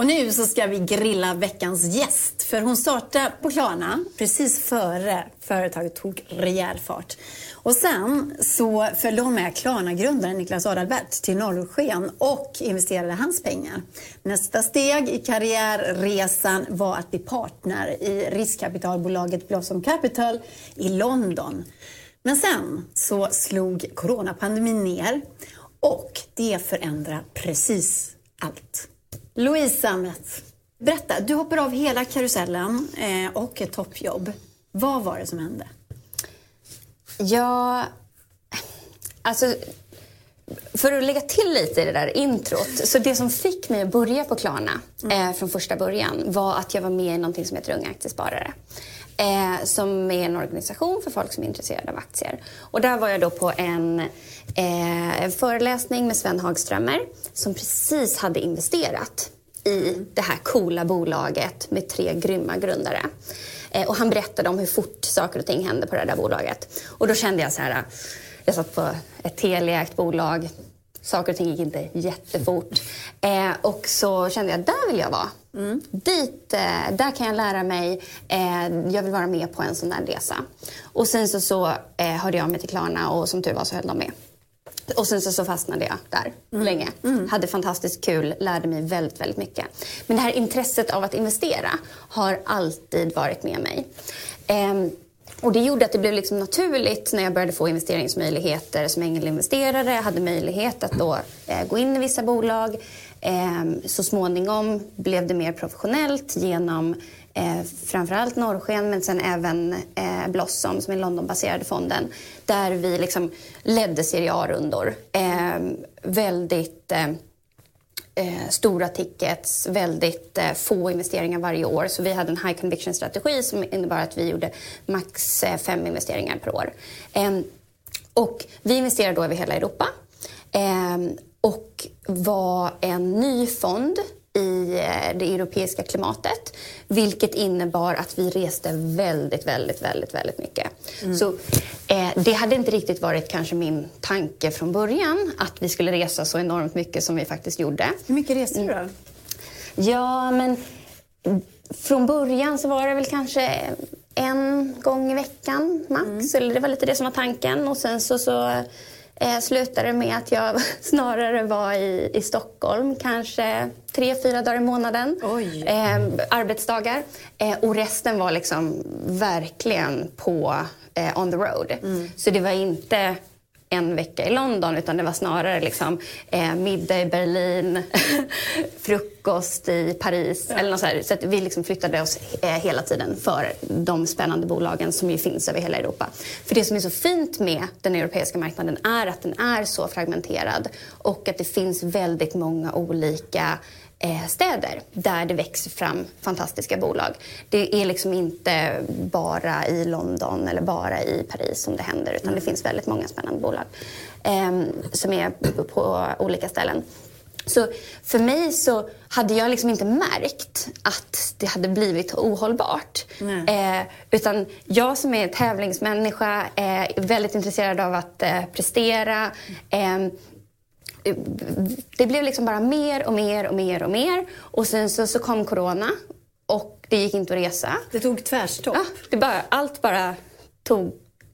Och nu så ska vi grilla veckans gäst. För hon startade på Klarna precis före företaget tog rejäl fart. Och sen så följde hon med Klarna-grundaren Niklas Adalbert till Norrsken och investerade hans pengar. Nästa steg i karriärresan var att bli partner i riskkapitalbolaget Blossom Capital i London. Men sen så slog coronapandemin ner och det förändrar precis allt. Louise Sammet, berätta. Du hoppar av hela karusellen eh, och ett toppjobb. Vad var det som hände? Ja, alltså för att lägga till lite i det där introt. Så det som fick mig att börja på Klarna mm. eh, från första början var att jag var med i någonting som heter Unga Aktiesparare. Eh, som är en organisation för folk som är intresserade av aktier. Och där var jag då på en, eh, en föreläsning med Sven Hagströmer som precis hade investerat i det här coola bolaget med tre grymma grundare. Eh, och han berättade om hur fort saker och ting hände på det där bolaget. Och då kände jag så här, jag satt på ett Teliaägt bolag, saker och ting gick inte jättefort. Eh, och så kände jag, där vill jag vara. Mm. Dit, eh, där kan jag lära mig. Eh, jag vill vara med på en sån där resa. Och sen så, så eh, hörde jag mig till Klarna och som tur var så höll de med. Och sen så, så fastnade jag där mm. länge. Mm. Hade fantastiskt kul, lärde mig väldigt, väldigt mycket. Men det här intresset av att investera har alltid varit med mig. Ehm, och det gjorde att det blev liksom naturligt när jag började få investeringsmöjligheter som ängelinvesterare. Jag hade möjlighet att då eh, gå in i vissa bolag. Ehm, så småningom blev det mer professionellt genom eh, framförallt Norrsken men sen även eh, Blossom som är Londonbaserade fonden där vi liksom ledde Serie A-rundor. Ehm, eh, väldigt eh, stora tickets, väldigt eh, få investeringar varje år. Så vi hade en high conviction-strategi som innebar att vi gjorde max eh, fem investeringar per år. Ehm, och vi investerade då över hela Europa och var en ny fond i eh, det europeiska klimatet. Vilket innebar att vi reste väldigt, väldigt, väldigt, väldigt mycket. Mm. Så eh, det hade inte riktigt varit kanske min tanke från början att vi skulle resa så enormt mycket som vi faktiskt gjorde. Hur mycket reste du då? Mm. Ja, men från början så var det väl kanske en gång i veckan max. Mm. Eller det var lite det som var tanken. Och sen så, så eh, slutade med att jag snarare var i, i Stockholm kanske tre, fyra dagar i månaden. Eh, arbetsdagar. Eh, och resten var liksom verkligen på eh, on the road. Mm. Så det var inte en vecka i London utan det var snarare liksom, eh, middag i Berlin, frukost i Paris. Ja. Eller något så så vi liksom flyttade oss eh, hela tiden för de spännande bolagen som ju finns över hela Europa. För det som är så fint med den europeiska marknaden är att den är så fragmenterad och att det finns väldigt många olika städer där det växer fram fantastiska bolag. Det är liksom inte bara i London eller bara i Paris som det händer utan det finns väldigt många spännande bolag eh, som är på olika ställen. Så för mig så hade jag liksom inte märkt att det hade blivit ohållbart. Eh, utan jag som är tävlingsmänniska, eh, väldigt intresserad av att eh, prestera. Det blev liksom bara mer och mer och mer och mer. Och sen så, så kom corona och det gick inte att resa. Det tog tvärstopp? Ja, det bara, allt bara tog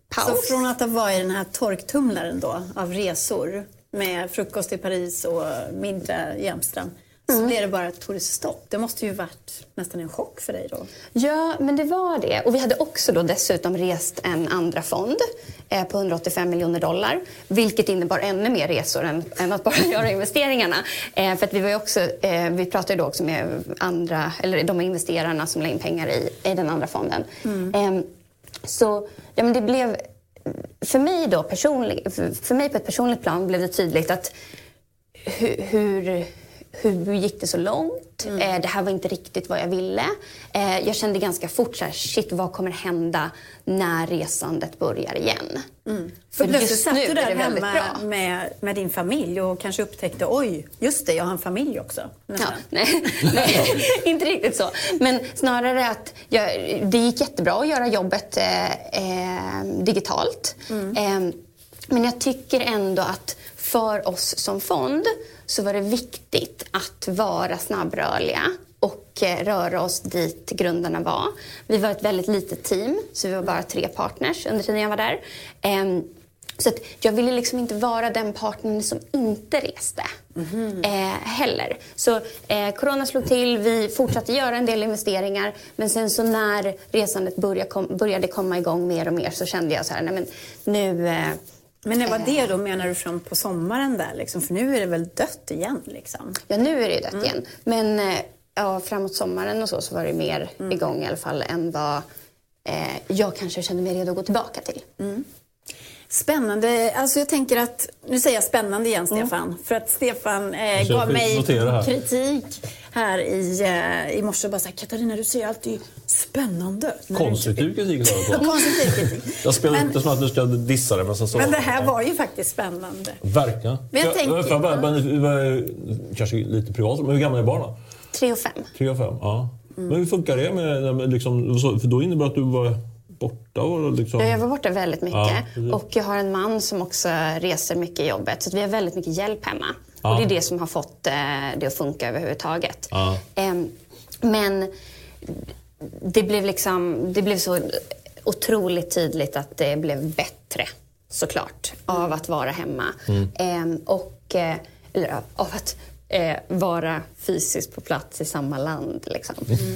paus. Så från att ha varit den här torktumlaren då av resor med frukost i Paris och middag i Amsterdam så mm. blev det bara det stopp. Det måste ju varit nästan en chock för dig då. Ja, men det var det. Och vi hade också då dessutom rest en andra fond eh, på 185 miljoner dollar. Vilket innebar ännu mer resor än, än att bara göra investeringarna. Eh, för vi var också, eh, vi pratade då också med andra, eller de investerarna som la in pengar i, i den andra fonden. Mm. Ehm, så ja, men det blev, för mig då personligt, för, för mig på ett personligt plan blev det tydligt att hur, hur hur gick det så långt? Mm. Eh, det här var inte riktigt vad jag ville. Eh, jag kände ganska fort så här, shit vad kommer hända när resandet börjar igen? Mm. För, För just satt du där hemma med, med, din familj och kanske upptäckte oj, just det, jag har en familj också. Ja, nej, nej, inte riktigt så. Men snarare att jag, det gick jättebra att göra jobbet eh, eh digitalt. Mm. Eh, men jag tycker ändå att för oss som fond så var det viktigt att vara snabbrörliga och eh, röra oss dit grundarna var. Vi var ett väldigt litet team, så vi var bara tre partners under tiden jag var där. Ehm, så jag ville liksom inte vara den partnern som inte reste mm. eh, heller. Så eh, corona slog till, vi fortsatte göra en del investeringar men sen så när resandet började, kom, började komma igång mer och mer så kände jag så här, nej men nu eh, men när var det då menar du från på sommaren där liksom? För nu är det väl dött igen liksom? Ja, nu är det dött mm. igen. Men eh, ja, framåt sommaren och så, så var det mer mm. igång i alla fall än vad eh, jag kanske kände mig redo att gå tillbaka till. Mm. Spännande. Alltså jag tänker att, nu säger jag spännande igen mm. Stefan, mm. för att Stefan eh, gav mig kritik här i, eh, i morse. Bara så här, Katarina du säger alltid spännande. Sa du Konstruktiv kritik. Jag spelar men, inte som att du ska dissa det men så Men det här var ju faktiskt spännande. Verkligen. Men jag, jag tänker, för, för, kanske lite privat, men hur gamla är barnen? Tre och fem. Tre och fem, ja. Mm. Men hur funkar det med, liksom, för då innebär det att du var borta? Liksom... Jag var borta väldigt mycket. Ja, och jag har en man som också reser mycket i jobbet. Så vi har väldigt mycket hjälp hemma. Ja. Och det är det som har fått eh, det att funka överhuvudtaget. Ja. Ehm, men det blev, liksom, det blev så otroligt tydligt att det blev bättre såklart av att vara hemma. Mm. Ehm, och, eh, eller av att eh, vara fysiskt på plats i samma land. Liksom.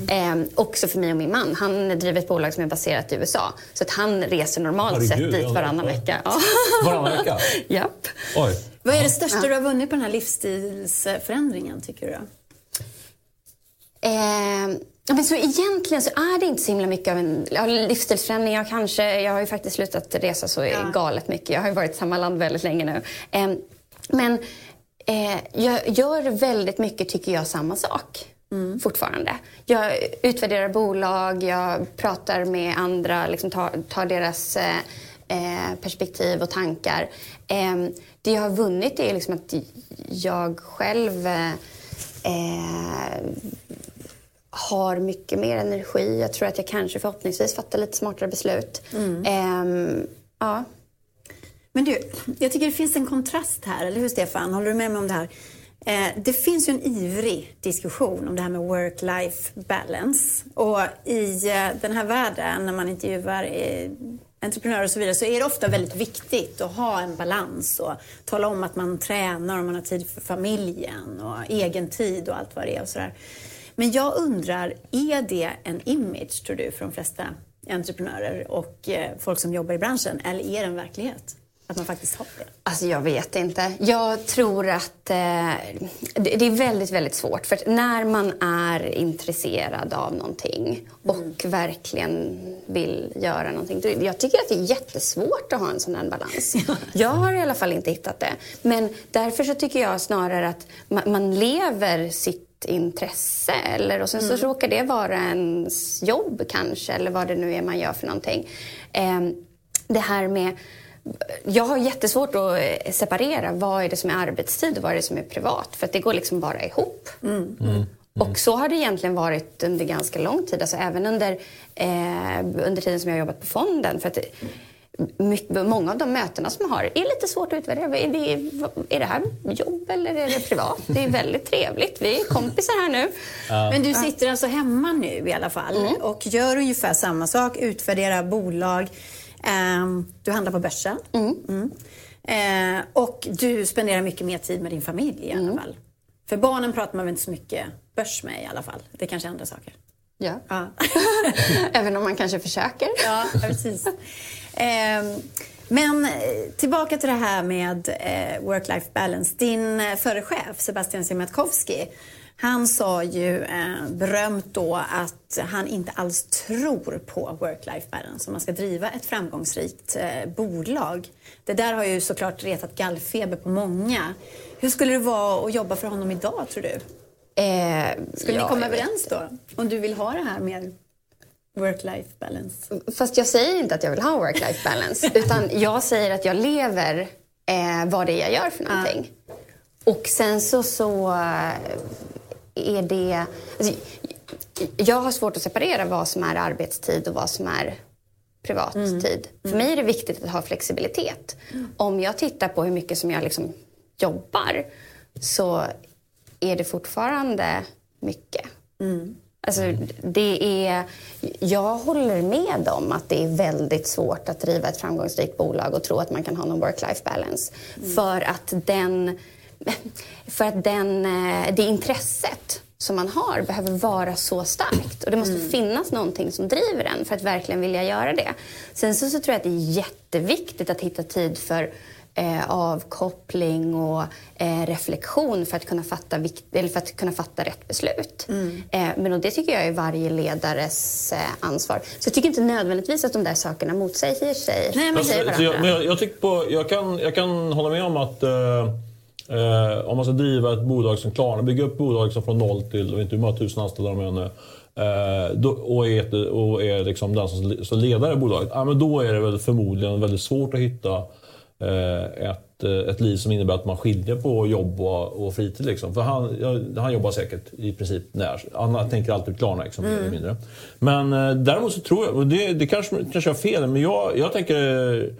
Mm. Eh, också för mig och min man. Han driver ett bolag som är baserat i USA. Så att han reser normalt Herregud, sett dit varannan ja. vecka. Ja. Varannan vecka? Japp. Oj. Vad är det största ja. du har vunnit på den här livsstilsförändringen, tycker du? Eh, men så egentligen så är det inte så himla mycket av en ja, livsstilsförändring. Jag, kanske, jag har ju faktiskt slutat resa så ja. galet mycket. Jag har ju varit i samma land väldigt länge nu. Eh, men Eh, jag gör väldigt mycket, tycker jag, samma sak. Mm. fortfarande. Jag utvärderar bolag, jag pratar med andra, liksom tar, tar deras eh, eh perspektiv och tankar. Eh, det jag har vunnit är liksom att jag själv eh, eh, har mycket mer energi. Jag tror att jag kanske förhoppningsvis fattar lite smartare beslut. Mm. Ehm, ja. Men du, jag tycker det finns en kontrast här, eller hur Stefan? Håller du med mig om det här? Eh, det finns ju en ivrig diskussion om det här med work-life balance. Och i eh, den här världen, när man intervjuar eh, entreprenörer och så vidare, så är det ofta väldigt viktigt att ha en balans och tala om att man tränar och man har tid för familjen och egen tid och allt vad det är och sådär. Men jag undrar, är det en image, tror du, för de flesta entreprenörer och eh, folk som jobbar i branschen, eller är det en verklighet? Att man faktiskt har det? Alltså jag vet inte. Jag tror att eh, det, är väldigt, väldigt svårt. För när man är intresserad av någonting och mm. verkligen vill göra någonting. Jag tycker att det är jättesvårt att ha en sån här balans. jag har i alla fall inte hittat det. Men därför så tycker jag snarare att man, man lever sitt intresse eller och sen så mm. råkar det vara ens jobb kanske eller vad det nu är man gör för någonting. Eh, det här med jag har jättesvårt att eh, separera vad är det som är arbetstid och vad är det som är privat. För att det går liksom bara ihop. Mm. Mm. Och så har det egentligen varit under ganska lång tid. Alltså även under, eh, under tiden som jag har jobbat på fonden. För att mycket, många av de mötena som jag har är lite svårt att utvärdera. Är det, är det här jobb eller är det privat? Det är väldigt trevligt. Vi är kompisar här nu. Ja. Men du sitter alltså hemma nu i alla fall mm. och gör ungefär samma sak. Utvärderar bolag du handlar på börsen. Mm. Mm. Eh, och du spenderar mycket mer tid med din familj i alla mm. fall. För barnen pratar man väl inte så mycket börs med i alla fall. Det är kanske är andra saker. Ja. ja. Även om man kanske försöker. ja, precis. Ehm, men eh, tillbaka till det här med eh, work-life balance. Din förre chef Sebastian Siemiatkowski han sa ju eh, berömt då att han inte alls tror på work-life balance om man ska driva ett framgångsrikt eh, bolag. Det där har ju såklart retat gallfeber på många. Hur skulle det vara att jobba för honom idag tror du? Eh, skulle ja, ni komma överens då? Om du vill ha det här med work-life balance? Fast jag säger inte att jag vill ha work-life balance utan jag säger att jag lever eh, vad det är jag gör för någonting. Ah. Och sen så, så är det... Alltså, jag har svårt att separera vad som är arbetstid och vad som är privattid. Mm. Mm. För mig är det viktigt att ha flexibilitet. Mm. Om jag tittar på hur mycket som jag liksom jobbar så är det fortfarande mycket. Alltså, det är, jag håller med om att det är väldigt svårt att driva ett framgångsrikt bolag och tro att man kan ha någon work-life balance. För att, den, för att den, eh, det intresset som man har behöver vara så starkt. Och det måste finnas någonting som driver en för att verkligen vilja göra det. Sen så, så tror jag att det är jätteviktigt att hitta tid för eh, avkoppling och eh, reflektion för att, kunna fatta vikt, eller för att kunna fatta rätt beslut. Eh, men och det tycker jag är varje ledares eh, ansvar. Så jag tycker inte nödvändigtvis att de där sakerna motsäger sig. Nej, men- Alltså, jag, men jag, jag, tycker på, jag, kan, jag kan hålla med om att eh, om man ska driva ett bolag som Klarna, bygga upp bolag liksom från noll till, jag vet inte hur många tusen anställda de är nu. Eh, då, och är, och är liksom den som, som ledare i bolaget. Ja, men då är det väl förmodligen väldigt svårt att hitta eh, ett, eh, ett liv som innebär att man skiljer på jobb och, och fritid. Liksom. För han, ja, han jobbar säkert i princip när. Han tänker alltid Klarna liksom, mer eller mindre. Men eh, däremot så tror jag, och det, det kanske, kanske jag har fel, men jag, jag tänker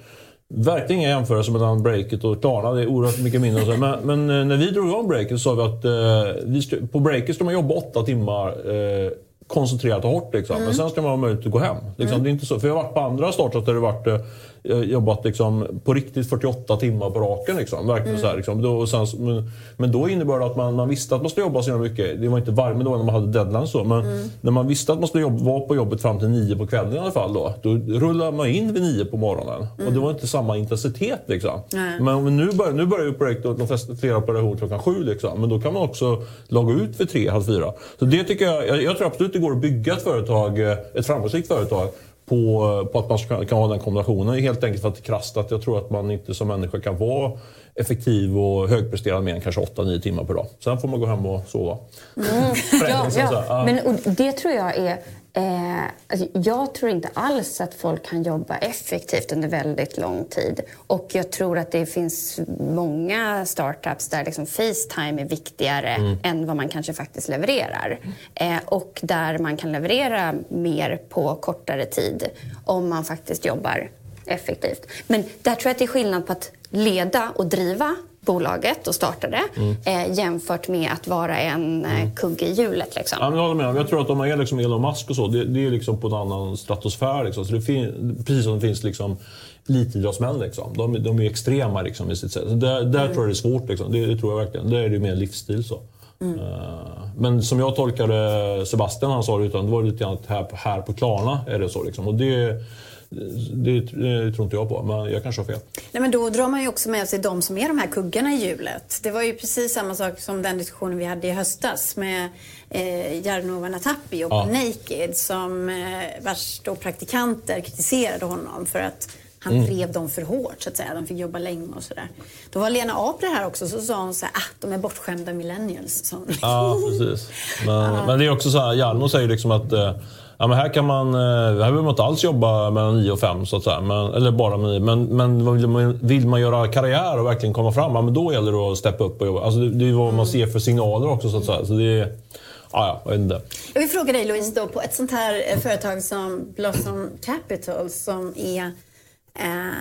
Verkligen inga jämförelser mellan breaket och Klarna. Det är oerhört mycket mindre. så. Men, men eh, när vi drog igång breaket så sa vi att eh, vi på breaket ska man jobba åtta timmar eh, koncentrerat och hårt. Liksom. Men sen ska man ha möjlighet att gå hem. Liksom. Det är inte så, för jag har varit på andra startups där det varit eh, jobbat liksom, på riktigt 48 timmar på raken. Liksom. Verkligen så här, liksom. då, sen, men, men då innebar det att man, man visste att man skulle jobba så mycket. Det var inte varje dag när man hade deadline så. Men när man visste att man skulle jobba, vara på jobbet fram till nio på kvällen i alla fall. Då, då rullade man in vid nio på morgonen. Och det var inte samma intensitet. Liksom. Nej. Men nu börjar, nu börjar ju projektet, de flesta, flera operationer klockan sju. Liksom. Men då kan man också logga ut vid tre, halv fyra. Så det tycker jag, jag, jag tror absolut det går att bygga ett företag, eh, ett framgångsrikt företag på, på att man ska, kan ha den kombinationen. Helt enkelt för att det är krasst att jag tror att man inte som människa kan vara effektiv och högpresterande mer än kanske 8-9 timmar per dag. Sen får man gå hem och sova. För Ja, ja. Men det tror jag är... Eh, alltså, jag tror inte alls att folk kan jobba effektivt under väldigt lång tid. Och jag tror att det finns många startups där liksom Facetime är viktigare Mm. än vad man kanske faktiskt levererar. Eh, och där man kan leverera mer på kortare tid om man faktiskt jobbar effektivt. Men där tror jag att det är skillnad på att leda och driva bolaget och starta det Mm. eh, jämfört med att vara en eh, kugge i hjulet. Liksom. Ja, men jag håller med. Jag tror att om man är liksom Elon Musk och så, det, det är liksom på en annan stratosfär. Liksom. Så det fin, precis som det finns liksom elitidrottsmän. Liksom. De, de är extrema liksom, i sitt sätt. Så där, där tror jag det är svårt. Liksom. Det, det tror jag verkligen. Där är det mer livsstil. så. Eh, Men som jag tolkade Sebastian, han sa det, utan det var lite grann att här, här på Klarna är det så. Liksom. Och det, det, det tror inte jag på, men jag kanske har fel. Nej, men då drar man ju också med sig de som är de här kuggarna i hjulet. Det var ju precis samma sak som den diskussionen vi hade i höstas med eh, Jarnova Natapi och Ja. Naked som eh, vars då praktikanter kritiserade honom för att han Mm. drev dem för hårt så att säga. De fick jobba länge och sådär. Då var Lena Apler här också så sa hon så här, ah, de är bortskämda millennials. hon. Ja, precis. Men, men det är också så här, Hjalmar säger liksom att eh, ja, men här kan man, eh, här behöver man inte alls jobba mellan 9 och 5 så att säga. Men, eller bara med 9. Men, men vill, man, vill man göra karriär och verkligen komma fram, ja, men då gäller det att steppa upp och jobba. Alltså, det, det är vad man ser för signaler också så att säga. Så det är, ja, ja, jag vet inte. Jag vill fråga dig Louise, då, på ett sånt här eh, företag som Blossom Capital som är eh,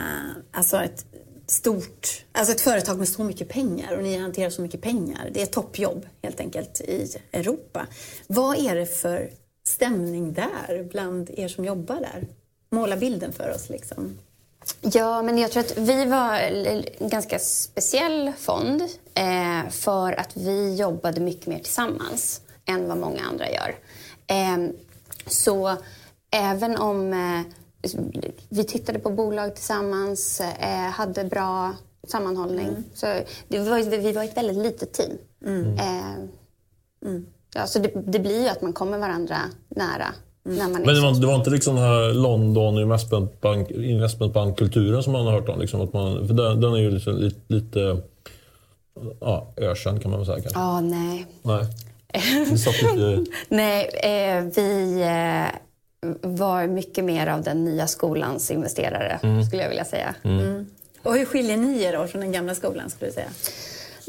alltså ett stort, alltså ett företag med så mycket pengar och ni hanterar så mycket pengar. Det är toppjobb helt enkelt i Europa. Vad är det för stämning där bland er som jobbar där? Måla bilden för oss liksom. Ja, men jag tror att vi var en ganska speciell fond eh, för att vi jobbade mycket mer tillsammans än vad många andra gör. Eh, så även om eh, vi tittade på bolag tillsammans, eh, hade bra sammanhållning. Så det var, vi var ett väldigt litet team. Eh, Ja, så det, det blir ju att man kommer varandra nära när man Men det var, det var inte liksom den här London investmentbank, investmentbankkulturen som man har hört om? Liksom, att man, för den, den är ju liksom lite, lite ja, ökänd kan man väl säga kanske. Ja, nej. Nej. Lite... Nej, eh, vi eh, var mycket mer av den nya skolans investerare, skulle jag vilja säga. Och hur skiljer ni er då från den gamla skolan skulle du säga?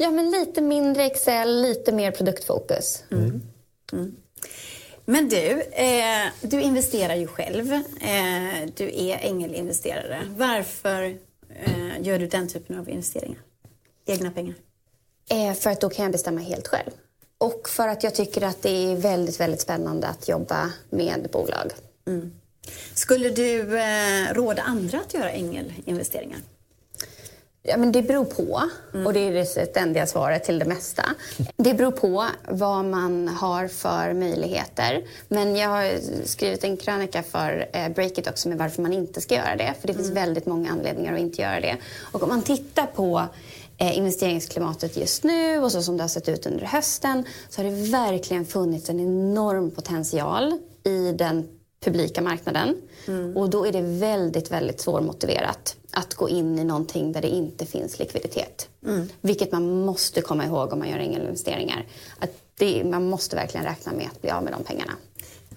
Ja, men lite mindre Excel, lite mer produktfokus. Men du, eh, du investerar ju själv. Eh, du är ängelinvesterare. Varför eh, gör du den typen av investeringar? Egna pengar? Eh, för att då kan jag bestämma helt själv. Och för att jag tycker att det är väldigt, väldigt spännande att jobba med bolag. Mm. Skulle du eh, råda andra att göra ängelinvesteringar? Ja, men det beror på. Mm. Och det är det ständiga svaret till det mesta. Det beror på vad man har för möjligheter. Men jag har skrivit en krönika för eh, Breakit också med varför man inte ska göra det. För det finns mm. väldigt många anledningar att inte göra det. Och om man tittar på eh, investeringsklimatet just nu och så som det har sett ut under hösten så har det verkligen funnits en enorm potential i den publika marknaden. Mm. Och då är det väldigt, väldigt svårmotiverat att gå in i någonting där det inte finns likviditet. Mm. Vilket man måste komma ihåg om man gör ängelinvesteringar. Att det, man måste verkligen räkna med att bli av med de pengarna.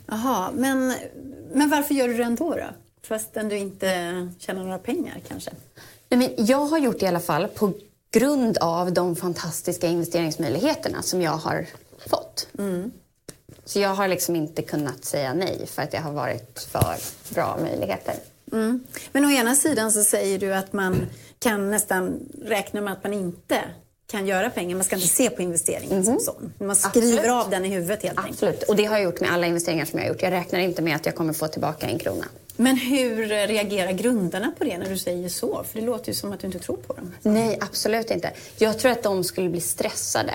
Jaha, men, men varför gör du det ändå då? Fastän du inte tjänar några pengar kanske? Nej, men jag har gjort det i alla fall på grund av de fantastiska investeringsmöjligheterna som jag har fått. Mm. Så jag har liksom inte kunnat säga nej för att det har varit för bra möjligheter. Mm. Men å ena sidan så säger du att man kan nästan räkna med att man inte kan göra pengar. Man ska inte se på investeringen mm. som sån. Man skriver Absolut. av den i huvudet helt Absolut. enkelt. Och det har jag gjort med alla investeringar som jag har gjort. Jag räknar inte med att jag kommer få tillbaka en krona. Men hur reagerar grundarna på det när du säger så? För det låter ju som att du inte tror på dem. Nej, absolut inte. Jag tror att de skulle bli stressade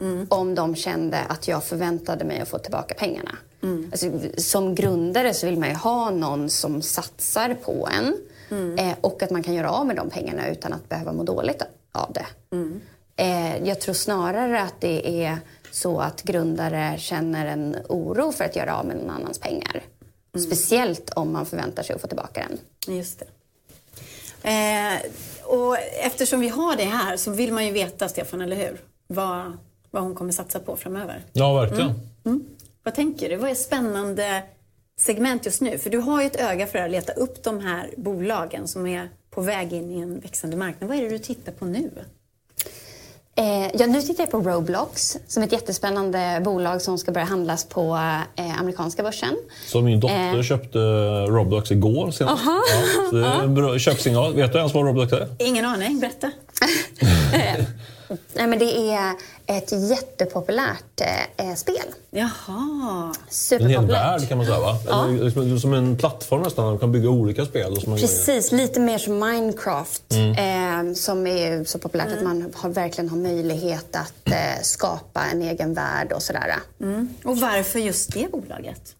mm. om de kände att jag förväntade mig att få tillbaka pengarna. Mm. Alltså, som grundare så vill man ju ha någon som satsar på en mm. eh, och att man kan göra av med de pengarna utan att behöva må dåligt av det. Mm. Eh, jag tror snarare att det är så att grundare känner en oro för att göra av med någon annans pengar. Mm. Speciellt om man förväntar sig att få tillbaka den. Just det. Eh, och eftersom vi har det här så vill man ju veta, Stefan, eller hur? Vad, vad hon kommer satsa på framöver. Ja, verkligen. Mm. Mm. Vad tänker du? Vad är spännande segment just nu? För du har ju ett öga för att leta upp de här bolagen som är på väg in i en växande marknad. Vad är det du tittar på nu? Eh, ja, nu tittar jag på Roblox som är ett jättespännande bolag som ska börja handlas på eh, amerikanska börsen. Så min dotter eh. köpte Roblox igår senast. Ja, så det är en bra köpsignal. Vet du ens vad Roblox är? Ingen aning, berätta. Nej, men det är ett jättepopulärt eh, spel. Jaha. En hel värld kan man säga va? Ja. Eller, som en plattform nästan, man kan bygga olika spel. Precis, lite mer som Minecraft. Mm. Eh, som är så populärt mm. att man har, verkligen har möjlighet att eh, skapa en egen värld och sådär. Mm. Och varför just det bolaget?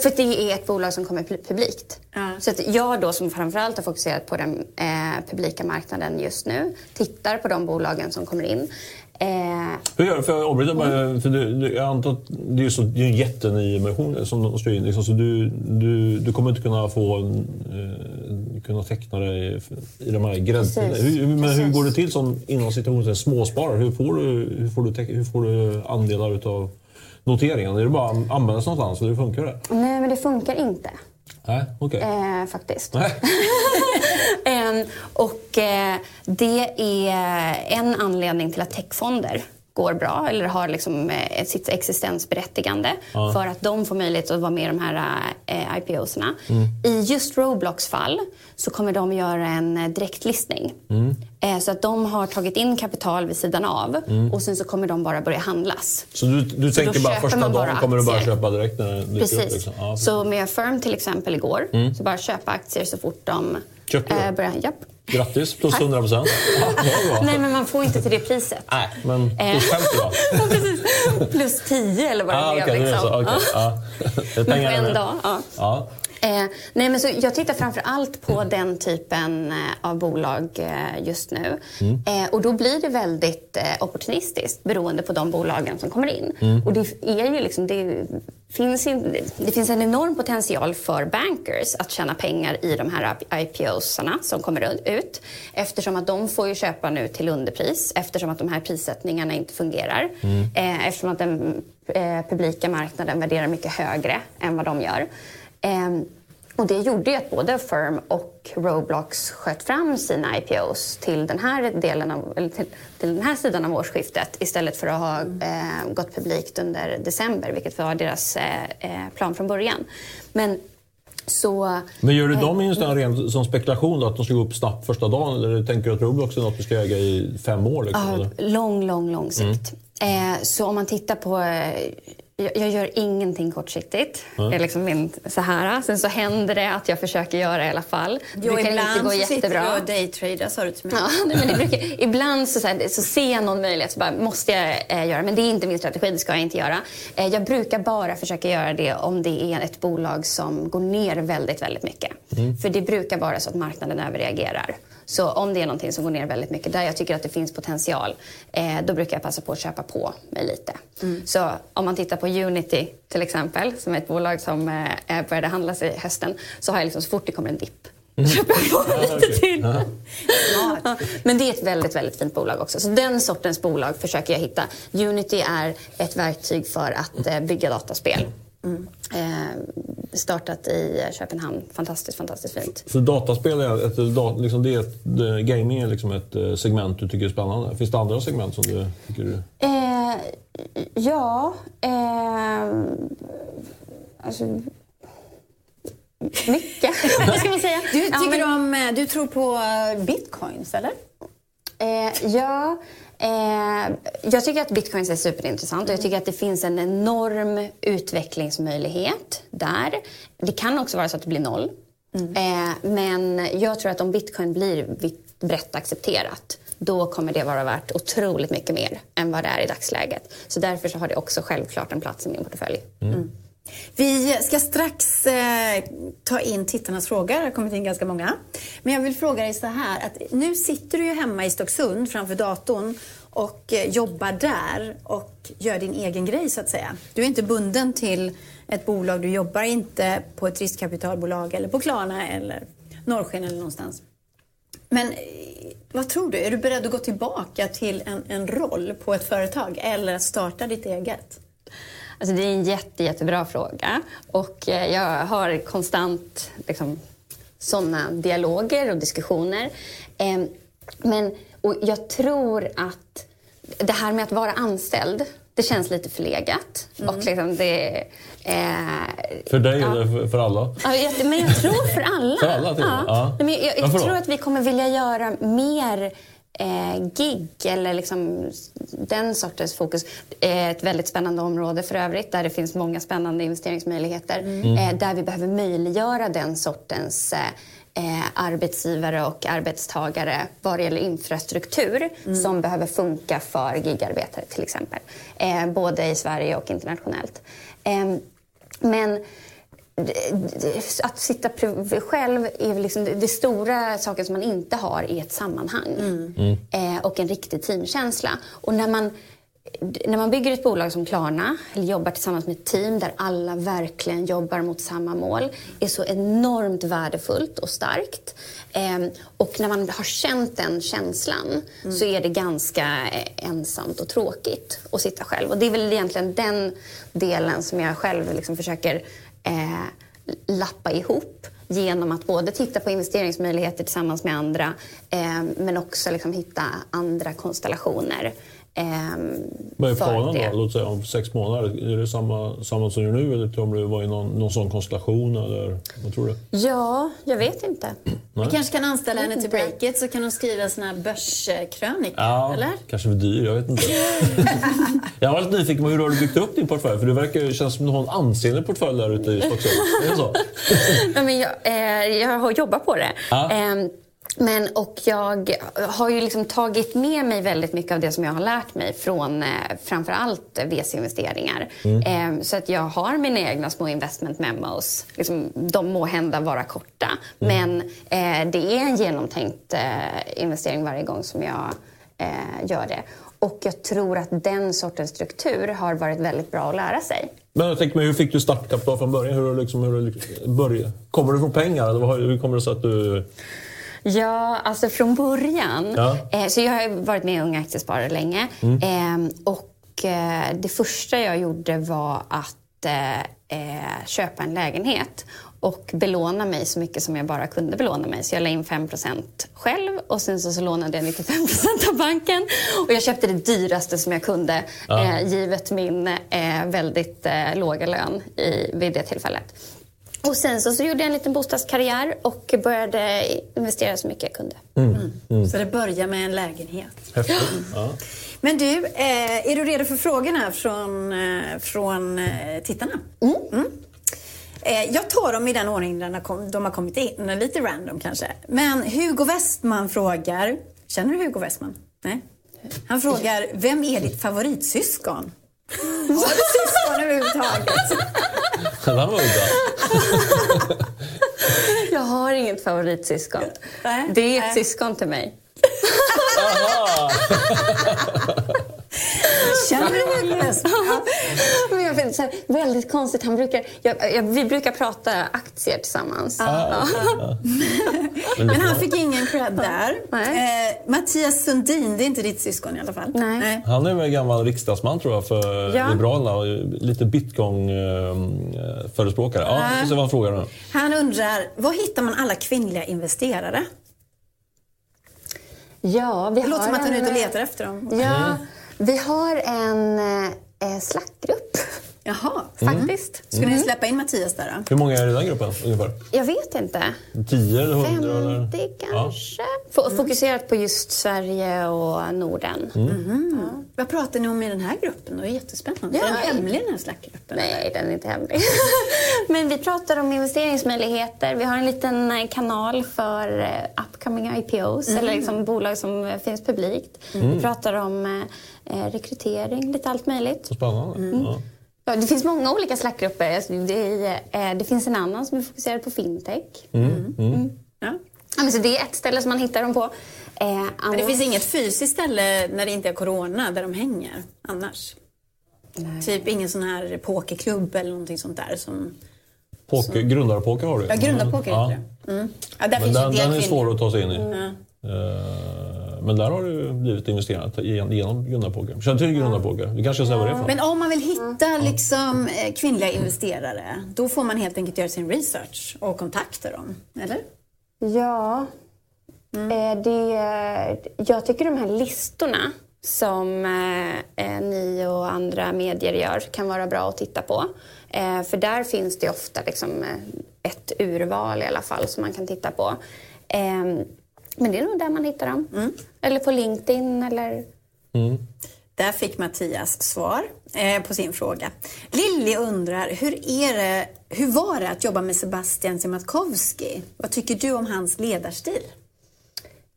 För det är ett bolag som kommer publikt. Ja. Så att jag då som framförallt har fokuserat på den eh, publika marknaden just nu tittar på de bolagen som kommer in. Eh, hur gör du? För jag avbryter bara. För du, du, jag antar att det är, så, det är en jätteny emission som de slår in. Liksom, så du, du, du kommer inte kunna få eh, kunna teckna dig i de här. Hur, men hur går det till som inom situationen småsparare? Hur får du, hur får du, hur får du andelar utav noteringen? Är det bara att användas någonstans? Hur funkar det? Nej, men det funkar inte. Nej, okay. Eh, faktiskt. Nej. eh, och eh, det är en anledning till att techfonder går bra eller har liksom, eh, sitt existensberättigande ja. för att de får möjlighet att vara med i de här eh, IPOsarna. Mm. I just Roblox fall så kommer de göra en eh, direktlistning. Mm. Eh, så att de har tagit in kapital vid sidan av mm. och sen så kommer de bara börja handlas. Så du, du tänker bara första dagen kommer du bara köpa direkt när det Precis. Upp, liksom. ja, så med Firm till exempel igår, mm. så bara köpa aktier så fort de Köpte du? Eh, börjar, japp. Grattis, plus 100 procent. Nej, men man får inte till det priset. Nej, men plus 50 då? plus 10 eller vad det ah, okay, Liksom. Det okay. ja. Det är pengar men på en dag. Ja. Eh, nej, men så jag tittar framför allt på den typen eh, av bolag eh, just nu. Mm. Eh, och då blir det väldigt eh, opportunistiskt beroende på de bolagen som kommer in. Mm. Och det är ju liksom, det finns, in, det finns en enorm potential för bankers att tjäna pengar i de här IPOsarna som kommer ut. Eftersom att de får ju köpa nu till underpris eftersom att de här prissättningarna inte fungerar. Mm. Eftersom att den publika marknaden värderar mycket högre än vad de gör. Ehm, och det gjorde ju att både Firm och Roblox sköt fram sina IPOs till den här, delen av, eller till, till den här sidan av årsskiftet istället för att ha eh, gått publikt under december, vilket var deras eh, eh plan från början. Men Så, Men gör du dem i en sån ren som spekulation då, att de ska gå upp snabbt första dagen? Eller tänker du att Roblox är något du ska äga i fem år? Liksom, Ja, lång, lång, lång sikt. Eh, så om man tittar på... Jag, jag gör ingenting kortsiktigt. Det är liksom min, så här. Sen så händer det att jag försöker göra i alla fall. Det Jo, brukar ibland inte gå så sitter jättebra. du och daytradar sa du till mig. Ja, nej, men det brukar, ibland så, så, här, så ser jag någon möjlighet så bara, måste jag eh, göra men det är inte min strategi, det ska jag inte göra. Eh, jag brukar bara försöka göra det om det är ett bolag som går ner väldigt, väldigt mycket. För det brukar vara så att marknaden överreagerar. Så om det är någonting som går ner väldigt mycket, där jag tycker att det finns potential, eh, då brukar jag passa på att köpa på mig lite. Så om man tittar på Unity till exempel, som är ett bolag som eh, började handlas i hösten, så har jag liksom så fort det kommer en dipp, köper jag på lite till. Ja, Men det är ett väldigt, väldigt fint bolag också. Så den sortens bolag försöker jag hitta. Unity är ett verktyg för att eh, bygga dataspel. Eh, startat i Köpenhamn. Fantastiskt, fantastiskt fint. Så dataspel är ett, liksom det är ett, det- gaming är liksom ett eh, segment du tycker är spännande. Finns det andra segment som du tycker är... Eh, ja, eh, alltså... Mycket, vad ska man säga? Du, Ja, tycker men- du, om, eh, du tror på eh, bitcoins, eller? Eh, ja, eh, jag tycker att bitcoins är superintressant och jag tycker att det finns en enorm utvecklingsmöjlighet där. Det kan också vara så att det blir noll. Eh, men jag tror att om bitcoin blir brett accepterat då kommer det vara värt otroligt mycket mer än vad det är i dagsläget. Så därför så har det också självklart en plats i min portfölj. Vi ska strax eh, ta in tittarnas frågor. Det har kommit in ganska många. Men jag vill fråga dig så här. Att nu sitter du ju hemma i Stocksund framför datorn och eh, jobbar där och gör din egen grej så att säga. Du är inte bunden till ett bolag. Du jobbar inte på ett riskkapitalbolag eller på Klarna eller Norrsken eller någonstans. Men eh, vad tror du? Är du beredd att gå tillbaka till en, en roll på ett företag eller att starta ditt eget? Alltså det är en jätte, jättebra fråga. Och eh, jag har konstant liksom, såna dialoger och diskussioner. Eh, men, och jag tror att det här med att vara anställd, det känns lite förlegat. Och liksom det, eh, För dig Ja. eller för, alla? Ja, jag, men jag tror för alla. För alla? Ja. Nej, Men jag, jag tror att vi kommer vilja göra mer eh, gig eller liksom den sortens fokus. Eh, ett väldigt spännande område för övrigt där det finns många spännande investeringsmöjligheter. Eh, där vi behöver möjliggöra den sortens eh, arbetsgivare och arbetstagare vad det gäller infrastruktur som behöver funka för gigarbetare till exempel. Eh, både i Sverige och internationellt. Eh, men att sitta själv är väl liksom det, stora saken som man inte har i ett sammanhang. Eh, och en riktig teamkänsla. Och när man, när man bygger ett bolag som Klarna, eller jobbar tillsammans med ett team där alla verkligen jobbar mot samma mål, är så enormt värdefullt och starkt. Eh, och när man har känt den känslan så är det ganska eh, ensamt och tråkigt att sitta själv. Och det är väl egentligen den delen som jag själv liksom försöker eh, lappa ihop genom att både titta på investeringsmöjligheter tillsammans med andra eh, men också liksom hitta andra konstellationer. Eh, vad är för planen det. då? Låt säga om sex månader. Är det samma, samma som du nu eller tror du var i någon, någon sån konstellation? Eller, vad tror du? Ja, jag vet inte. Vi kanske kan anställa henne till inte. Breakit så kan hon skriva såna här börskrönikor. Ja, Eller? kanske för dyr. Jag vet inte. jag var lite nyfiken på hur du har byggt upp din portfölj. För det verkar ju kännas som du har en ansenlig portfölj där ute i Stocksund. Är det så? Ja, men jag, eh, jag har jobbat på det. Ja. Eh, men, och jag har ju liksom tagit med mig väldigt mycket av det som jag har lärt mig från eh, framförallt VC-investeringar. Eh, så att jag har mina egna små investment memos. Liksom, de må hända vara korta, men eh, det är en genomtänkt eh, investering varje gång som jag eh, gör det. Och jag tror att den sortens struktur har varit väldigt bra att lära sig. Men jag tänker mig, hur fick du startkapital från början? Hur, liksom, hur? Kommer du från pengar? Eller hur kommer det sig att du... Ja, alltså från början. Ja. Eh, så jag har varit med i Unga Aktiesparare länge. Eh, och eh, det första jag gjorde var att eh, eh, köpa en lägenhet och belåna mig så mycket som jag bara kunde belåna mig. Så jag la in 5% själv och sen så, så lånade jag 95% av banken. Och jag köpte det dyraste som jag kunde eh, givet min väldigt låga lön i, vid det tillfället. Och sen så, så gjorde jag en liten bostadskarriär och började investera så mycket jag kunde. Mm. Så det börjar med en lägenhet. Häftigt. Ja. Men du, eh, är du redo för frågorna från, eh, från eh, tittarna? Mm. Eh, jag tar dem i den ordning de har, kom, de har kommit in, lite random kanske. Men Hugo Westman frågar, känner du Hugo Westman? Nej? Han frågar, vem är ditt favoritsyskon? Har du syskon överhuvudtaget? Den var udda. Jag har inget favoritsyskon. Nej, Det är ett nej. syskon till mig. Känner du Westman? Ja. Väldigt konstigt. Han brukar, jag, jag, vi brukar prata aktier tillsammans. Ja. Men han fick ingen cred där. Nej. Eh, Mattias Sundin, det är inte ditt syskon i alla fall. Nej. Han är väl gammal riksdagsman tror jag för Ja. Liberalerna. och Lite bitcoin-förespråkare. Ja, vi får se vad han frågar nu. Han undrar, var hittar man alla kvinnliga investerare? Ja, vi Det låter har som att han är ute och letar efter dem. Ja, vi har en eh, slackgrupp Jaha. faktiskt. Ska ni släppa in Mattias där då? Hur många är det i den gruppen ungefär? Jag vet inte. 10 eller 100? Eller? 50 kanske. F- Fokuserat på just Sverige och Norden. Vad pratar ni om i den här gruppen? Det är jättespännande. Ja. är den hemlig den här Slack-gruppen? Nej, den är inte hemlig. Men vi pratar om investeringsmöjligheter. Vi har en liten eh, kanal för eh, upcoming IPOs, eller liksom bolag som eh, finns publikt. Vi pratar om rekrytering, lite allt möjligt. Så spännande. Ja. Ja, det finns många olika Slackgrupper. Alltså, Det, är, eh, det finns en annan som är fokuserad på fintech. Ja. Ja, men så det är ett ställe som man hittar dem på. Eh, Men det finns inget fysiskt ställe när det inte är corona där de hänger annars? Typ ingen sån här pokerklubb eller någonting sånt där som... Poker, grundarpoker har du Ja, grundarpoker ja. heter det. Mm. Ja, där Men finns den, den är svår att ta sig in i. Eh, Men där har du blivit investerat genom grundarpoker. Känner du till grundarpoker? Vi kanske ska säga vad det är för? Men om man vill hitta liksom, eh, kvinnliga investerare, då får man helt enkelt göra sin research och kontakta dem, eller? Ja. Eh, det, jag tycker de här listorna som eh, ni och andra medier gör kan vara bra att titta på. Eh, för där finns det ofta liksom, ett urval i alla fall som man kan titta på. Eh, men det är nog där man hittar dem. Eller på LinkedIn eller... Där fick Mattias svar eh, på sin fråga. Lilly undrar, hur, är det, hur var det att jobba med Sebastian Siemiatkowski? Vad tycker du om hans ledarstil?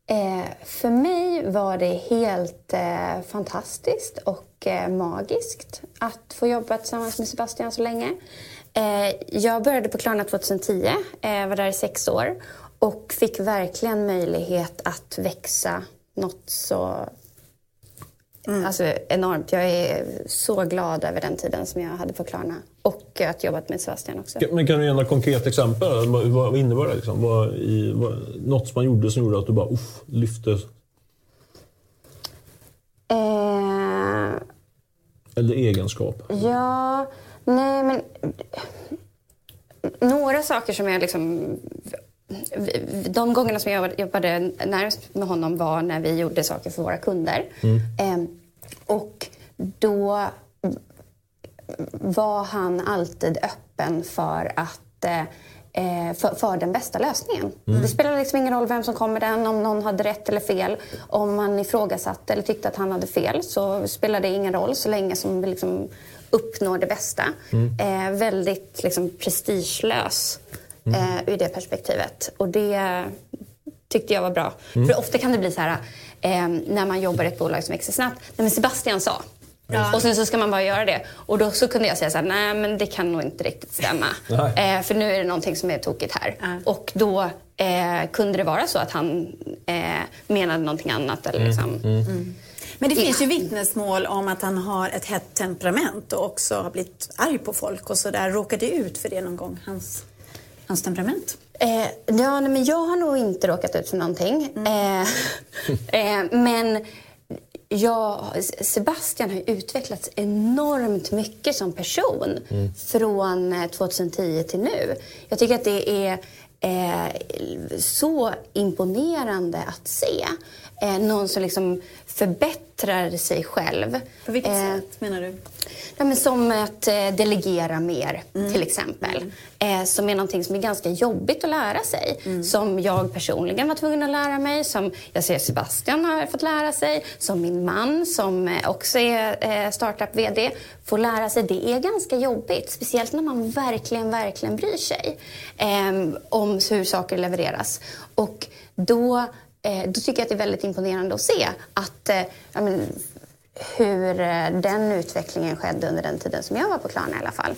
Eh, för mig var det helt eh, fantastiskt och eh, magiskt att få jobba tillsammans med Sebastian så länge. Eh, jag började på Klarna 2010, eh, var där i sex år och fick verkligen möjlighet att växa något så Alltså enormt. Jag är så glad över den tiden som jag hade på Klarna. Och att jobbat med Sebastian också. Men kan du ge några konkreta exempel? Vad, vad innebär det? Liksom? Vad, i, vad, något som man gjorde som gjorde att du bara uff, lyfte? Eh, Eller egenskap? Ja, nej men... Några saker som jag liksom... De gångerna som jag jobbade närmast med honom var när vi gjorde saker för våra kunder. Ehm, och då var han alltid öppen för att eh, för, för den bästa lösningen. Det spelade liksom ingen roll vem som kom med den, om någon hade rätt eller fel. Om man ifrågasatte eller tyckte att han hade fel så spelade det ingen roll så länge som vi liksom uppnår det bästa. Eh, väldigt liksom, prestigelös eh, ur det perspektivet. Och det tyckte jag var bra. För ofta kan det bli så här eh, när man jobbar i ett bolag som växer snabbt. Nej, men Sebastian sa. Och sen så ska man bara göra det. Och då så kunde jag säga så här, nej men det kan nog inte riktigt stämma. Eh, för nu är det någonting som är tokigt här. Och då eh, kunde det vara så att han eh, menade någonting annat. Eller liksom. Men det finns ju vittnesmål om att han har ett hett temperament och också har blivit arg på folk och så där. Råkade ut för det någon gång, hans, hans temperament? Eh, ja, nej, men jag har nog inte råkat ut för någonting. Eh, eh, men jag, Sebastian har utvecklats enormt mycket som person från eh, 2010 till nu. Jag tycker att det är eh, så imponerande att se. Eh, någon som liksom förbättrar sig själv. På vilket Eh, sätt menar du? Ja, men som att eh, delegera mer, till exempel. Eh, som är någonting som är ganska jobbigt att lära sig. Som jag personligen var tvungen att lära mig. Som jag ser Sebastian har fått lära sig. Som min man, som eh, också är eh, startup-VD, får lära sig. Det är ganska jobbigt. Speciellt när man verkligen, verkligen bryr sig eh, om hur saker levereras. Och då, då tycker jag att det är väldigt imponerande att se att eh, men, hur eh, den utvecklingen skedde under den tiden som jag var på Klarna i alla fall.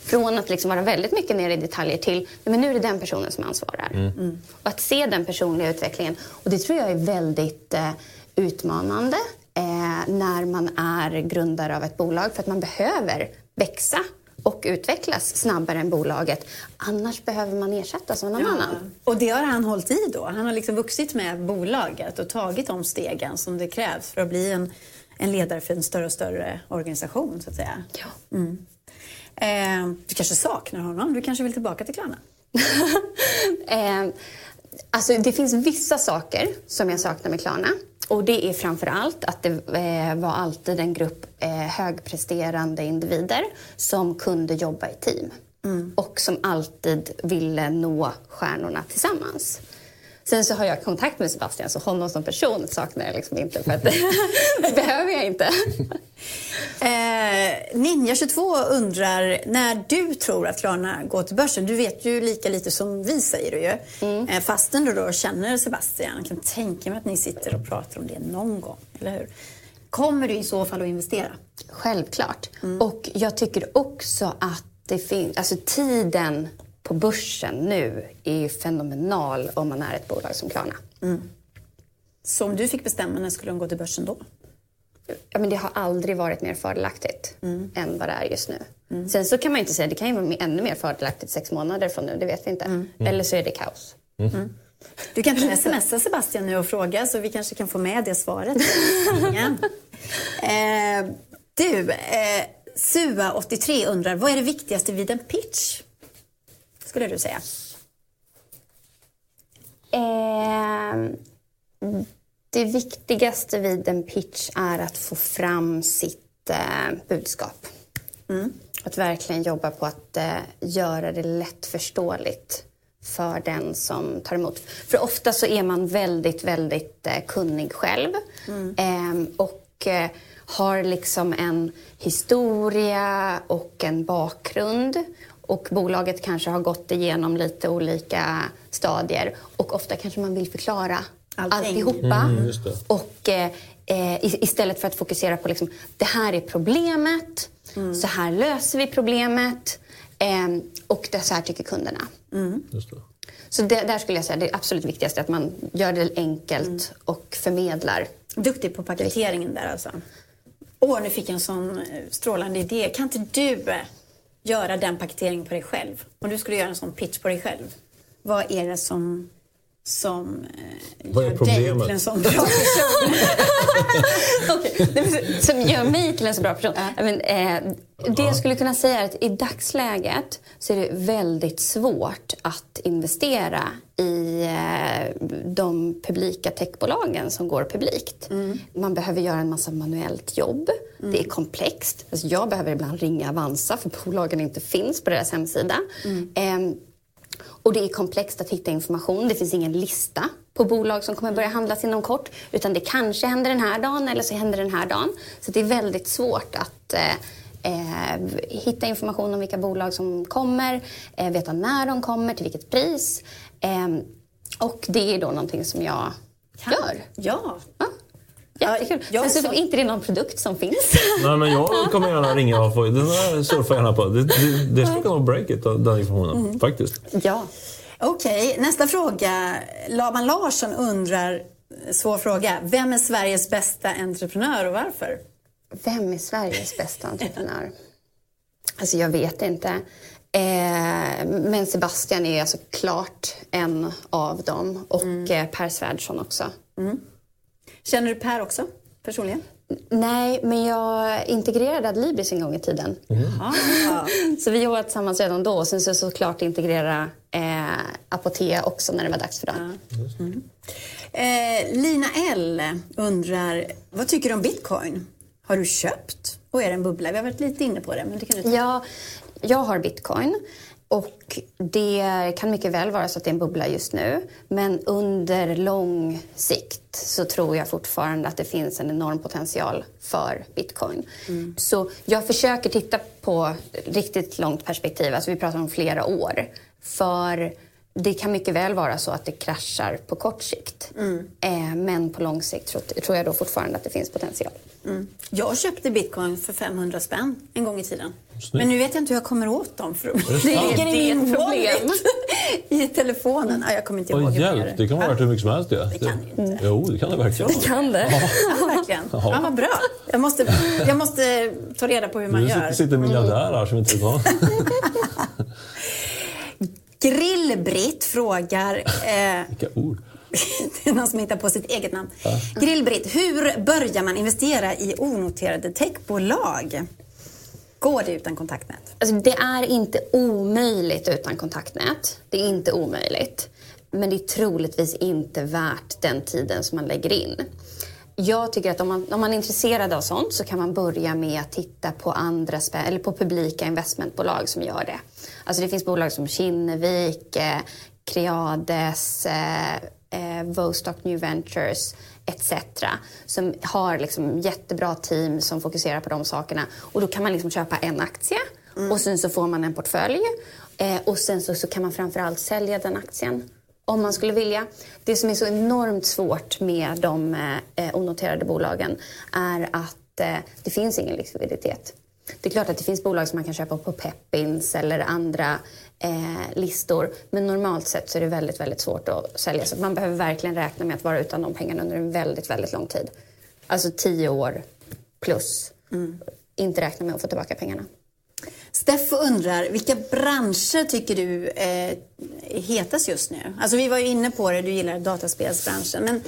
Från att liksom vara väldigt mycket nere i detaljer till men nu är det den personen som ansvarar. Mm. Och att se den personliga utvecklingen. Och det tror jag är väldigt eh, utmanande eh, när man är grundare av ett bolag för att man behöver växa och utvecklas snabbare än bolaget. Annars behöver man ersättas av någon annan. Och det har han hållit i då. Han har liksom vuxit med bolaget och tagit de stegen som det krävs för att bli en, en ledare för en större och större organisation så att säga. Ja. Eh, du kanske saknar honom? Du kanske vill tillbaka till Klarna? Eh, alltså det finns vissa saker som jag saknar med Klarna. Och det är framför allt att det eh, var alltid en grupp eh, högpresterande individer som kunde jobba i team. Och som alltid ville nå stjärnorna tillsammans. Sen så har jag kontakt med Sebastian, så honom som person saknar jag liksom inte för att det behöver jag inte. Eh, Ninja22 undrar när du tror att Klarna går till börsen. Du vet ju lika lite som vi säger du ju. Eh, fastän du då känner Sebastian. Jag kan tänka mig att ni sitter och pratar om det någon gång, eller hur? Kommer du i så fall att investera? Självklart. Och jag tycker också att det finns... Alltså tiden på börsen nu är ju fenomenal om man är ett bolag som Klarna. Så om du fick bestämma, när skulle de gå till börsen då? Ja, men det har aldrig varit mer fördelaktigt än vad det är just nu. Sen så kan man ju inte säga, det kan ju vara ännu mer fördelaktigt sex månader från nu, det vet vi inte. Eller så är det kaos. Du kan inte smsa Sebastian nu och fråga så vi kanske kan få med det svaret. Eh, du, eh, Sua83 undrar, vad är det viktigaste vid en pitch? Skulle du säga? Eh, det viktigaste vid en pitch är att få fram sitt eh, budskap. Att verkligen jobba på att eh, göra det lättförståeligt för den som tar emot. För ofta så är man väldigt, väldigt eh, kunnig själv. Ehm, och eh, har liksom en historia och en bakgrund. Och bolaget kanske har gått igenom lite olika stadier. Och ofta kanske man vill förklara Allting. alltihopa. Mm. Och eh, istället för att fokusera på liksom, det här är problemet, Mm. så här löser vi problemet eh, och det så här tycker kunderna. Just det. Så det, där skulle jag säga det absolut viktigaste, att man gör det enkelt Mm. och förmedlar. Duktig på paketeringen där alltså. Åh, nu fick jag en sån eh, strålande idé. Kan inte du eh, göra den paketeringen på dig själv? Om du skulle göra en sån pitch på dig själv. Vad är det som, som eh, Vad är problemet? till en sån bra person? Som gör mig till en så bra person. Ja, Men, eh, det jag skulle kunna säga är att i dagsläget så är det väldigt svårt att investera i eh, de publika techbolagen som går publikt. Man behöver göra en massa manuellt jobb. Det är komplext. Alltså jag behöver ibland ringa Avanza för bolagen inte finns på deras hemsida. Ehm, och det är komplext att hitta information. Det finns ingen lista på bolag som kommer börja handlas inom kort. Utan det kanske händer den här dagen eller så händer den här dagen. Så det är väldigt svårt att eh, eh, hitta information om vilka bolag som kommer, eh, veta när de kommer, till vilket pris. Eh, och det är då någonting som jag gör. Ja. Ja, jättekul. Ja, jag Sen så så- är inte det någon produkt som finns. Nej, men jag kommer gärna ringa och få... Den där surfar jag gärna på. Det, det, det ska kunna vara break it, den informationen. Faktiskt. ja. Okej, nästa fråga. Laban Larsson undrar, svår fråga. Vem är Sveriges bästa entreprenör och varför? Vem är Sveriges bästa entreprenör? Alltså jag vet inte. Eh, men Sebastian är alltså klart en av dem. Och eh, Per Svärdson också. Känner du Per också, personligen? Nej, men jag integrerade Adlibris en gång i tiden. Ah. Så vi jobbade tillsammans redan då. Sen så såklart integrera eh, Apotea också när det var dags för dem. Eh, Lina L undrar, vad tycker du om bitcoin? Har du köpt? Och är det en bubbla? Vi har varit lite inne på det. Men det kan du Ja, jag har bitcoin. Och det kan mycket väl vara så att det är en bubbla just nu. Men under lång sikt så tror jag fortfarande att det finns en enorm potential för bitcoin. Så jag försöker titta på riktigt långt perspektiv, alltså vi pratar om flera år. För det kan mycket väl vara så att det kraschar på kort sikt. Eh, men på lång sikt tror jag då fortfarande att det finns potential. Jag köpte bitcoin för 500 spänn en gång i tiden. Snyggt. Men nu vet jag inte hur jag kommer åt dem. För det det ligger i Det är min ett problem. I telefonen. Ja, jag kommer inte ihåg gör hjälp, det kan vara värt hur mycket som helst. Det, Det kan det inte. Jo, det kan det verkligen. Kan det? Ja, verkligen. Ja, vad bra. Jag måste, jag måste ta reda på hur man Nu gör. sitter, sitter en miljardär här som inte vet vad. Grillbritt frågar... Eh, Vilka ord. det är någon som hittar på sitt eget namn. Grillbritt, hur börjar man investera i onoterade techbolag? Går det utan kontaktnät? Alltså, det är inte omöjligt utan kontaktnät. Det är inte omöjligt. Men det är troligtvis inte värt den tiden som man lägger in. Jag tycker att om man, om man är intresserad av sånt så kan man börja med att titta på andra eller på publika investmentbolag som gör det. Alltså det finns bolag som Kinnevik, eh, Creades, eh, eh, Vostok New Ventures etc. Som har liksom jättebra team som fokuserar på de sakerna. Och då kan man liksom köpa en aktie och sen så får man en portfölj. Eh, och sen så, så kan man framförallt sälja den aktien om man skulle vilja. Det som är så enormt svårt med de eh, onoterade bolagen är att eh, det finns ingen likviditet. Det är klart att det finns bolag som man kan köpa på Peppins eller andra eh, listor. Men normalt sett så är det väldigt, väldigt svårt att sälja. Så man behöver verkligen räkna med att vara utan de pengarna under en väldigt, väldigt lång tid. Alltså tio år plus. Inte räkna med att få tillbaka pengarna. Steffo undrar, vilka branscher tycker du eh, är hetast just nu? Alltså vi var ju inne på det, du gillar dataspelsbranschen. Men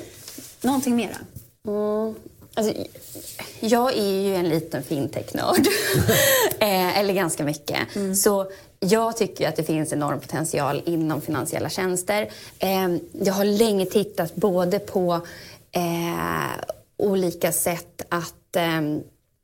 någonting mera? Mm. Alltså, jag är ju en liten fintech-nörd. eh, eller ganska mycket. Så jag tycker att det finns enorm potential inom finansiella tjänster. Eh, jag har länge tittat både på eh, olika sätt att eh,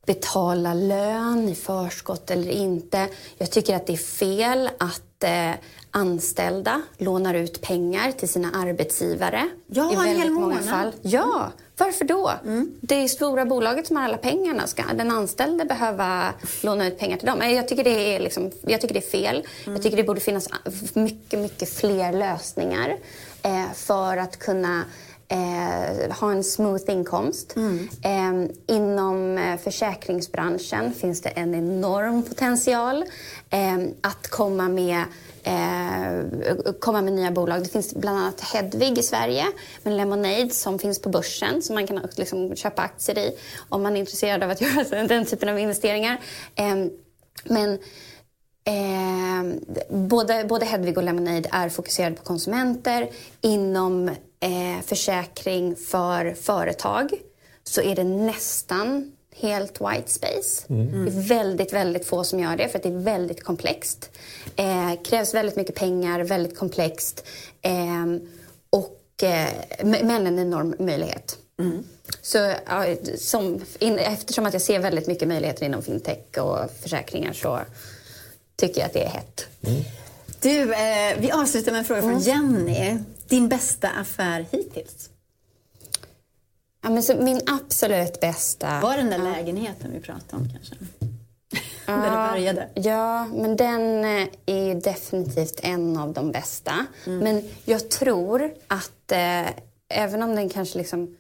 betala lön i förskott eller inte. Jag tycker att det är fel att eh, anställda lånar ut pengar till sina arbetsgivare. Ja, i en väldigt hel många fall. Ja, varför då? Det är stora bolaget som har alla pengarna. Ska den anställde behöva låna ut pengar till dem? Jag tycker det är, liksom, jag tycker det är fel. Jag tycker det borde finnas mycket, mycket fler lösningar eh, för att kunna eh, ha en smooth inkomst. Eh, inom eh, försäkringsbranschen finns det en enorm potential eh, att komma med eh, komma med nya bolag. Det finns bland annat Hedvig i Sverige, med Lemonade som finns på börsen som man kan liksom köpa aktier i om man är intresserad av att göra den typen av investeringar. Eh, men Eh, både, både Hedvig och Lemonade är fokuserade på konsumenter. Inom eh, försäkring för företag så är det nästan helt white space. Det är väldigt, väldigt få som gör det för att det är väldigt komplext. Eh, krävs väldigt mycket pengar, väldigt komplext. Eh, och, eh, men en enorm möjlighet. Så ja, som, in, eftersom att jag ser väldigt mycket möjligheter inom fintech och försäkringar så tycker jag att det är hett. Du, eh, vi avslutar med en fråga från Jenny. Din bästa affär hittills? Ja, men så min absolut bästa... Var den där lägenheten vi pratade om kanske? Där det började? Ja, men den eh, är ju definitivt en av de bästa. Men jag tror att, eh, även om den kanske liksom...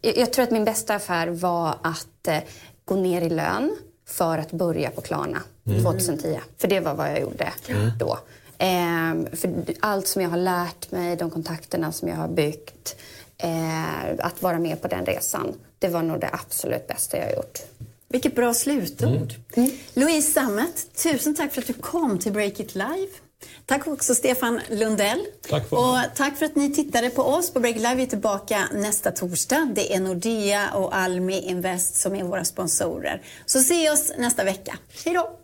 Jag, jag tror att min bästa affär var att eh, gå ner i lön för att börja på Klarna 2010. För det var vad jag gjorde då. Ehm, för allt som jag har lärt mig, de kontakterna som jag har byggt, eh, att vara med på den resan, det var nog det absolut bästa jag har gjort. Vilket bra slutord. Louise Sammet, tusen tack för att du kom till Break It Live. Tack också Stefan Lundell. Tack för och tack för att ni tittade på oss på Break Live. Vi är tillbaka nästa torsdag. Det är Nordea och Almi Invest som är våra sponsorer. Så se oss nästa vecka. Hej då!